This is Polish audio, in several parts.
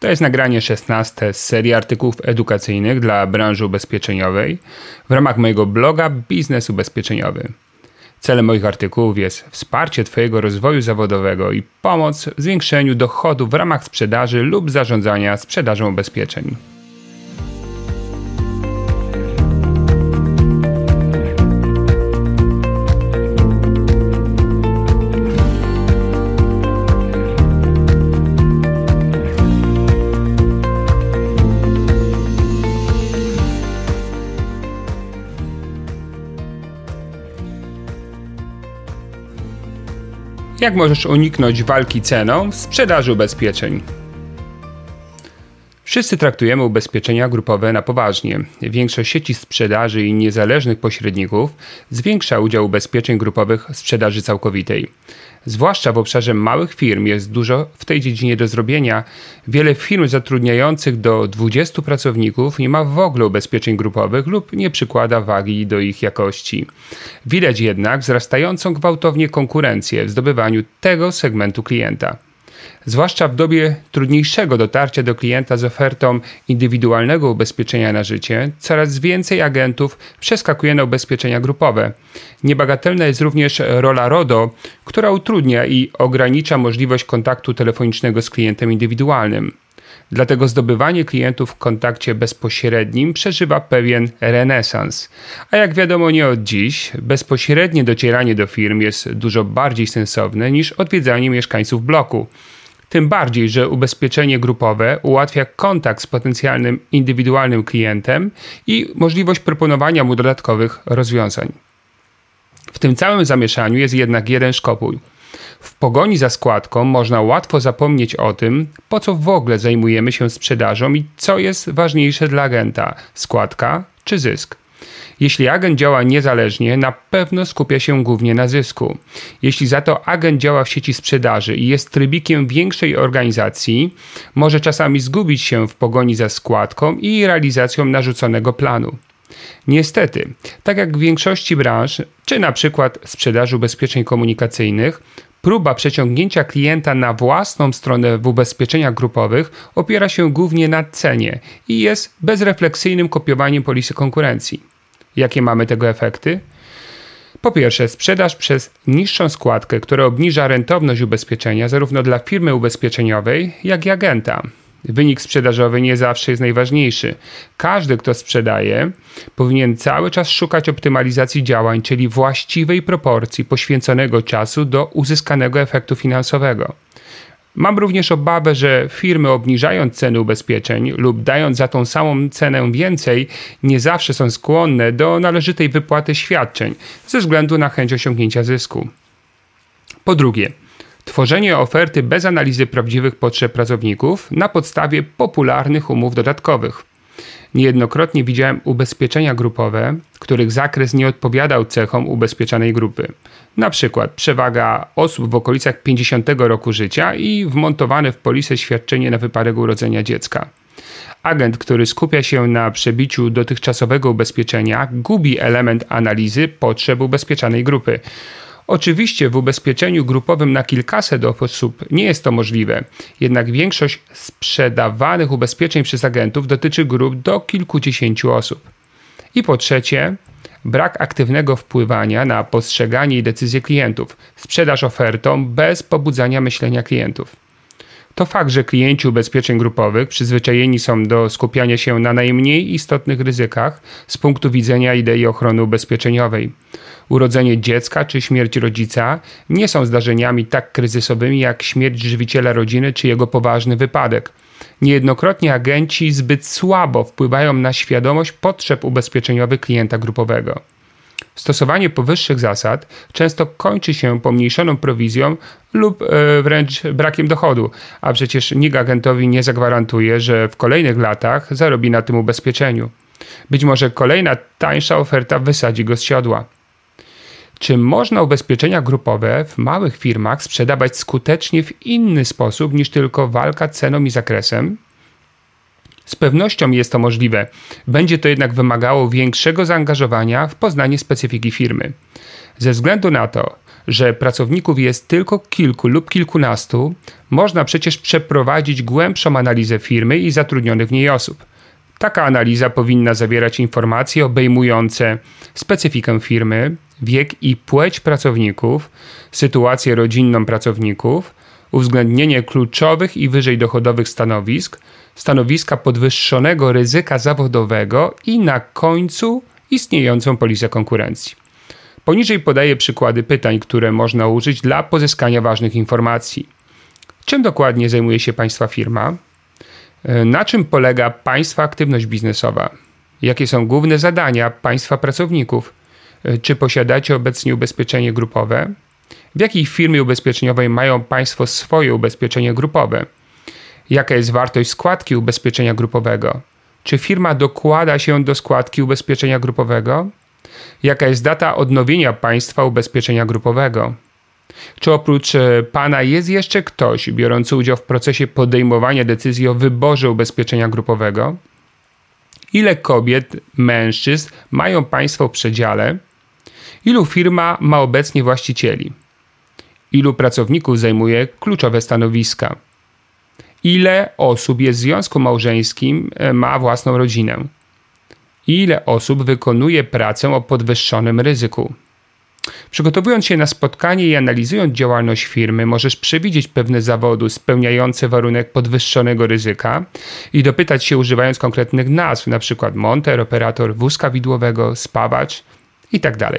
To jest nagranie 16 z serii artykułów edukacyjnych dla branży ubezpieczeniowej w ramach mojego bloga Biznes Ubezpieczeniowy. Celem moich artykułów jest wsparcie Twojego rozwoju zawodowego i pomoc w zwiększeniu dochodu w ramach sprzedaży lub zarządzania sprzedażą ubezpieczeń. Jak możesz uniknąć walki ceną w sprzedaży ubezpieczeń? Wszyscy traktujemy ubezpieczenia grupowe na poważnie. Większość sieci sprzedaży i niezależnych pośredników zwiększa udział ubezpieczeń grupowych w sprzedaży całkowitej. Zwłaszcza w obszarze małych firm jest dużo w tej dziedzinie do zrobienia. Wiele firm zatrudniających do 20 pracowników nie ma w ogóle ubezpieczeń grupowych lub nie przykłada wagi do ich jakości. Widać jednak wzrastającą gwałtownie konkurencję w zdobywaniu tego segmentu klienta zwłaszcza w dobie trudniejszego dotarcia do klienta z ofertą indywidualnego ubezpieczenia na życie, coraz więcej agentów przeskakuje na ubezpieczenia grupowe. Niebagatelna jest również rola RODO, która utrudnia i ogranicza możliwość kontaktu telefonicznego z klientem indywidualnym. Dlatego zdobywanie klientów w kontakcie bezpośrednim przeżywa pewien renesans. A jak wiadomo nie od dziś, bezpośrednie docieranie do firm jest dużo bardziej sensowne niż odwiedzanie mieszkańców bloku. Tym bardziej, że ubezpieczenie grupowe ułatwia kontakt z potencjalnym indywidualnym klientem i możliwość proponowania mu dodatkowych rozwiązań. W tym całym zamieszaniu jest jednak jeden szkopuł. W pogoni za składką można łatwo zapomnieć o tym, po co w ogóle zajmujemy się sprzedażą i co jest ważniejsze dla agenta składka czy zysk. Jeśli agent działa niezależnie, na pewno skupia się głównie na zysku. Jeśli za to agent działa w sieci sprzedaży i jest trybikiem większej organizacji, może czasami zgubić się w pogoni za składką i realizacją narzuconego planu. Niestety, tak jak w większości branż, czy na przykład sprzedaży ubezpieczeń komunikacyjnych, próba przeciągnięcia klienta na własną stronę w ubezpieczeniach grupowych opiera się głównie na cenie i jest bezrefleksyjnym kopiowaniem polisy konkurencji. Jakie mamy tego efekty? Po pierwsze, sprzedaż przez niższą składkę, która obniża rentowność ubezpieczenia zarówno dla firmy ubezpieczeniowej, jak i agenta. Wynik sprzedażowy nie zawsze jest najważniejszy. Każdy, kto sprzedaje, powinien cały czas szukać optymalizacji działań, czyli właściwej proporcji poświęconego czasu do uzyskanego efektu finansowego. Mam również obawę, że firmy obniżając ceny ubezpieczeń lub dając za tą samą cenę więcej, nie zawsze są skłonne do należytej wypłaty świadczeń ze względu na chęć osiągnięcia zysku. Po drugie, tworzenie oferty bez analizy prawdziwych potrzeb pracowników na podstawie popularnych umów dodatkowych. Niejednokrotnie widziałem ubezpieczenia grupowe, których zakres nie odpowiadał cechom ubezpieczanej grupy. Na przykład przewaga osób w okolicach 50 roku życia i wmontowane w polisę świadczenie na wypadek urodzenia dziecka. Agent, który skupia się na przebiciu dotychczasowego ubezpieczenia, gubi element analizy potrzeb ubezpieczanej grupy. Oczywiście w ubezpieczeniu grupowym na kilkaset osób nie jest to możliwe, jednak większość sprzedawanych ubezpieczeń przez agentów dotyczy grup do kilkudziesięciu osób. I po trzecie, brak aktywnego wpływania na postrzeganie i decyzje klientów, sprzedaż ofertą bez pobudzania myślenia klientów. To fakt, że klienci ubezpieczeń grupowych przyzwyczajeni są do skupiania się na najmniej istotnych ryzykach z punktu widzenia idei ochrony ubezpieczeniowej. Urodzenie dziecka czy śmierć rodzica nie są zdarzeniami tak kryzysowymi jak śmierć żywiciela rodziny czy jego poważny wypadek. Niejednokrotnie agenci zbyt słabo wpływają na świadomość potrzeb ubezpieczeniowych klienta grupowego. Stosowanie powyższych zasad często kończy się pomniejszoną prowizją lub e, wręcz brakiem dochodu, a przecież nikt agentowi nie zagwarantuje, że w kolejnych latach zarobi na tym ubezpieczeniu. Być może kolejna tańsza oferta wysadzi go z siodła. Czy można ubezpieczenia grupowe w małych firmach sprzedawać skutecznie w inny sposób niż tylko walka ceną i zakresem? Z pewnością jest to możliwe. Będzie to jednak wymagało większego zaangażowania w poznanie specyfiki firmy. Ze względu na to, że pracowników jest tylko kilku lub kilkunastu, można przecież przeprowadzić głębszą analizę firmy i zatrudnionych w niej osób. Taka analiza powinna zawierać informacje obejmujące specyfikę firmy, wiek i płeć pracowników, sytuację rodzinną pracowników, uwzględnienie kluczowych i wyżej dochodowych stanowisk, stanowiska podwyższonego ryzyka zawodowego i na końcu istniejącą polisę konkurencji. Poniżej podaję przykłady pytań, które można użyć dla pozyskania ważnych informacji. Czym dokładnie zajmuje się Państwa firma? Na czym polega Państwa aktywność biznesowa? Jakie są główne zadania Państwa pracowników? Czy posiadacie obecnie ubezpieczenie grupowe? W jakiej firmie ubezpieczeniowej mają Państwo swoje ubezpieczenie grupowe? Jaka jest wartość składki ubezpieczenia grupowego? Czy firma dokłada się do składki ubezpieczenia grupowego? Jaka jest data odnowienia państwa ubezpieczenia grupowego? Czy oprócz e, Pana jest jeszcze ktoś biorący udział w procesie podejmowania decyzji o wyborze ubezpieczenia grupowego? Ile kobiet, mężczyzn mają Państwo w przedziale? Ilu firma ma obecnie właścicieli? Ilu pracowników zajmuje kluczowe stanowiska? Ile osób jest w związku małżeńskim, e, ma własną rodzinę? Ile osób wykonuje pracę o podwyższonym ryzyku? Przygotowując się na spotkanie i analizując działalność firmy, możesz przewidzieć pewne zawody spełniające warunek podwyższonego ryzyka i dopytać się używając konkretnych nazw, np. monter, operator wózka widłowego, spawacz itd. Tak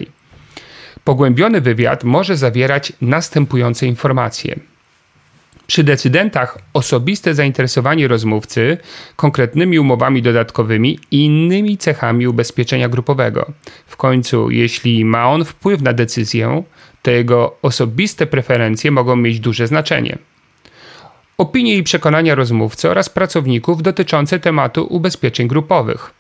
Pogłębiony wywiad może zawierać następujące informacje – przy decydentach osobiste zainteresowanie rozmówcy konkretnymi umowami dodatkowymi i innymi cechami ubezpieczenia grupowego. W końcu, jeśli ma on wpływ na decyzję, to jego osobiste preferencje mogą mieć duże znaczenie. Opinie i przekonania rozmówcy oraz pracowników dotyczące tematu ubezpieczeń grupowych.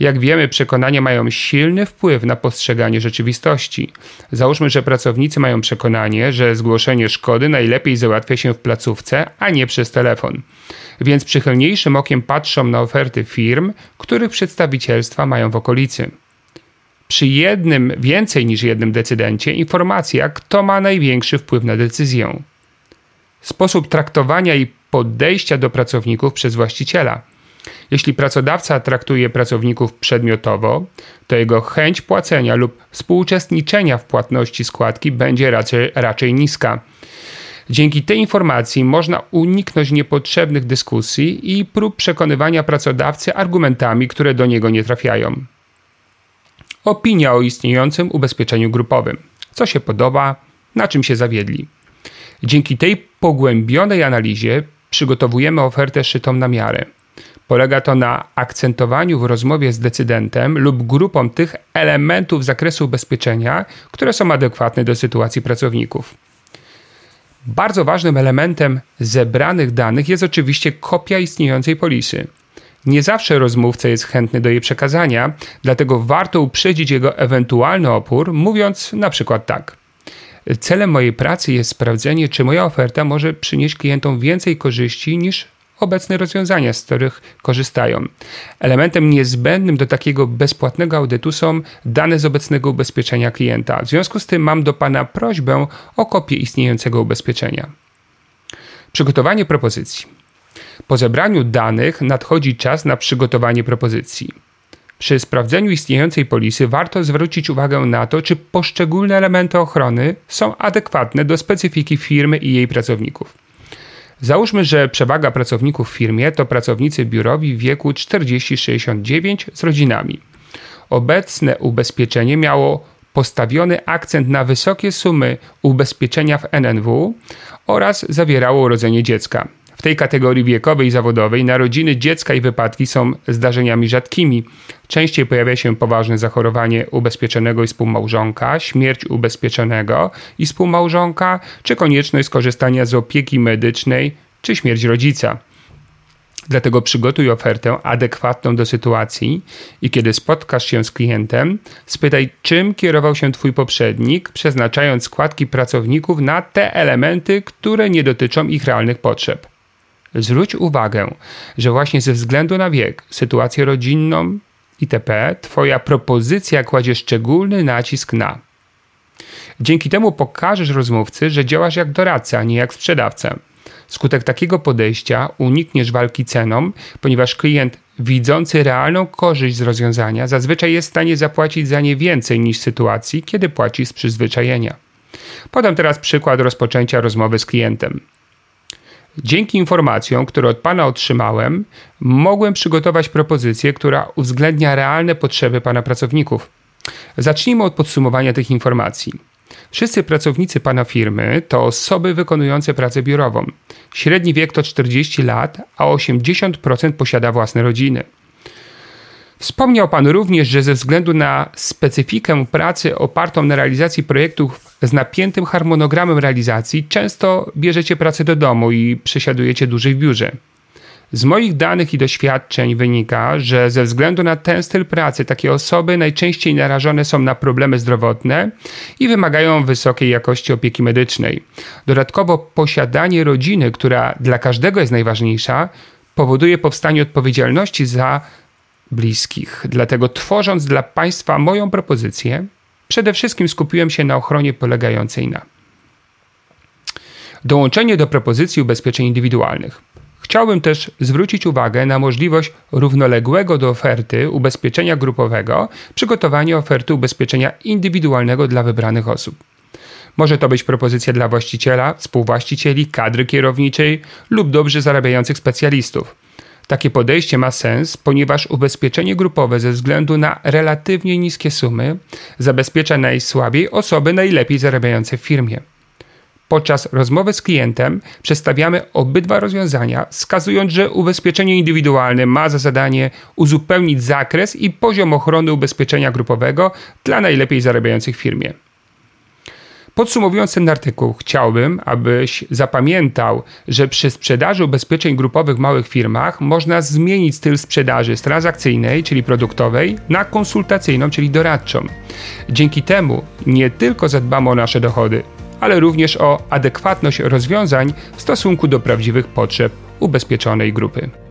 Jak wiemy, przekonania mają silny wpływ na postrzeganie rzeczywistości. Załóżmy, że pracownicy mają przekonanie, że zgłoszenie szkody najlepiej załatwia się w placówce, a nie przez telefon. Więc przychylniejszym okiem patrzą na oferty firm, których przedstawicielstwa mają w okolicy. Przy jednym więcej niż jednym decydencie informacja, kto ma największy wpływ na decyzję. Sposób traktowania i podejścia do pracowników przez właściciela. Jeśli pracodawca traktuje pracowników przedmiotowo, to jego chęć płacenia lub współuczestniczenia w płatności składki będzie raczej, raczej niska. Dzięki tej informacji można uniknąć niepotrzebnych dyskusji i prób przekonywania pracodawcy argumentami, które do niego nie trafiają. Opinia o istniejącym ubezpieczeniu grupowym. Co się podoba, na czym się zawiedli. Dzięki tej pogłębionej analizie przygotowujemy ofertę szytą na miarę. Polega to na akcentowaniu w rozmowie z decydentem lub grupą tych elementów zakresu ubezpieczenia, które są adekwatne do sytuacji pracowników. Bardzo ważnym elementem zebranych danych jest oczywiście kopia istniejącej polisy. Nie zawsze rozmówca jest chętny do jej przekazania, dlatego warto uprzedzić jego ewentualny opór, mówiąc na przykład tak. Celem mojej pracy jest sprawdzenie, czy moja oferta może przynieść klientom więcej korzyści niż obecne rozwiązania, z których korzystają. Elementem niezbędnym do takiego bezpłatnego audytu są dane z obecnego ubezpieczenia klienta. W związku z tym mam do Pana prośbę o kopię istniejącego ubezpieczenia. Przygotowanie propozycji. Po zebraniu danych nadchodzi czas na przygotowanie propozycji. Przy sprawdzeniu istniejącej polisy warto zwrócić uwagę na to, czy poszczególne elementy ochrony są adekwatne do specyfiki firmy i jej pracowników. Załóżmy, że przewaga pracowników w firmie to pracownicy biurowi w wieku 40-69 z rodzinami. Obecne ubezpieczenie miało postawiony akcent na wysokie sumy ubezpieczenia w NNW oraz zawierało urodzenie dziecka. W tej kategorii wiekowej i zawodowej narodziny dziecka i wypadki są zdarzeniami rzadkimi. Częściej pojawia się poważne zachorowanie ubezpieczonego i współmałżonka, śmierć ubezpieczonego i współmałżonka, czy konieczność skorzystania z opieki medycznej, czy śmierć rodzica. Dlatego przygotuj ofertę adekwatną do sytuacji i kiedy spotkasz się z klientem, spytaj, czym kierował się Twój poprzednik, przeznaczając składki pracowników na te elementy, które nie dotyczą ich realnych potrzeb. Zwróć uwagę, że właśnie ze względu na wiek, sytuację rodzinną itp., Twoja propozycja kładzie szczególny nacisk na Dzięki temu pokażesz rozmówcy, że działasz jak doradca, a nie jak sprzedawca. Skutek takiego podejścia unikniesz walki ceną, ponieważ klient widzący realną korzyść z rozwiązania zazwyczaj jest w stanie zapłacić za nie więcej niż w sytuacji, kiedy płaci z przyzwyczajenia. Podam teraz przykład rozpoczęcia rozmowy z klientem. Dzięki informacjom, które od Pana otrzymałem, mogłem przygotować propozycję, która uwzględnia realne potrzeby Pana pracowników. Zacznijmy od podsumowania tych informacji. Wszyscy pracownicy Pana firmy to osoby wykonujące pracę biurową. Średni wiek to 40 lat, a 80% posiada własne rodziny. Wspomniał Pan również, że ze względu na specyfikę pracy opartą na realizacji projektów z napiętym harmonogramem realizacji, często bierzecie pracę do domu i przesiadujecie dłużej w biurze. Z moich danych i doświadczeń wynika, że ze względu na ten styl pracy takie osoby najczęściej narażone są na problemy zdrowotne i wymagają wysokiej jakości opieki medycznej. Dodatkowo posiadanie rodziny, która dla każdego jest najważniejsza, powoduje powstanie odpowiedzialności za bliskich. Dlatego tworząc dla Państwa moją propozycję, przede wszystkim skupiłem się na ochronie polegającej na dołączenie do propozycji ubezpieczeń indywidualnych. Chciałbym też zwrócić uwagę na możliwość równoległego do oferty ubezpieczenia grupowego przygotowania oferty ubezpieczenia indywidualnego dla wybranych osób. Może to być propozycja dla właściciela, współwłaścicieli, kadry kierowniczej lub dobrze zarabiających specjalistów. Takie podejście ma sens, ponieważ ubezpieczenie grupowe ze względu na relatywnie niskie sumy zabezpiecza najsłabiej osoby najlepiej zarabiające w firmie. Podczas rozmowy z klientem przedstawiamy obydwa rozwiązania, wskazując, że ubezpieczenie indywidualne ma za zadanie uzupełnić zakres i poziom ochrony ubezpieczenia grupowego dla najlepiej zarabiających w firmie. Podsumowując ten artykuł, chciałbym, abyś zapamiętał, że przy sprzedaży ubezpieczeń grupowych w małych firmach można zmienić styl sprzedaży z transakcyjnej, czyli produktowej, na konsultacyjną, czyli doradczą. Dzięki temu nie tylko zadbamy o nasze dochody, ale również o adekwatność rozwiązań w stosunku do prawdziwych potrzeb ubezpieczonej grupy.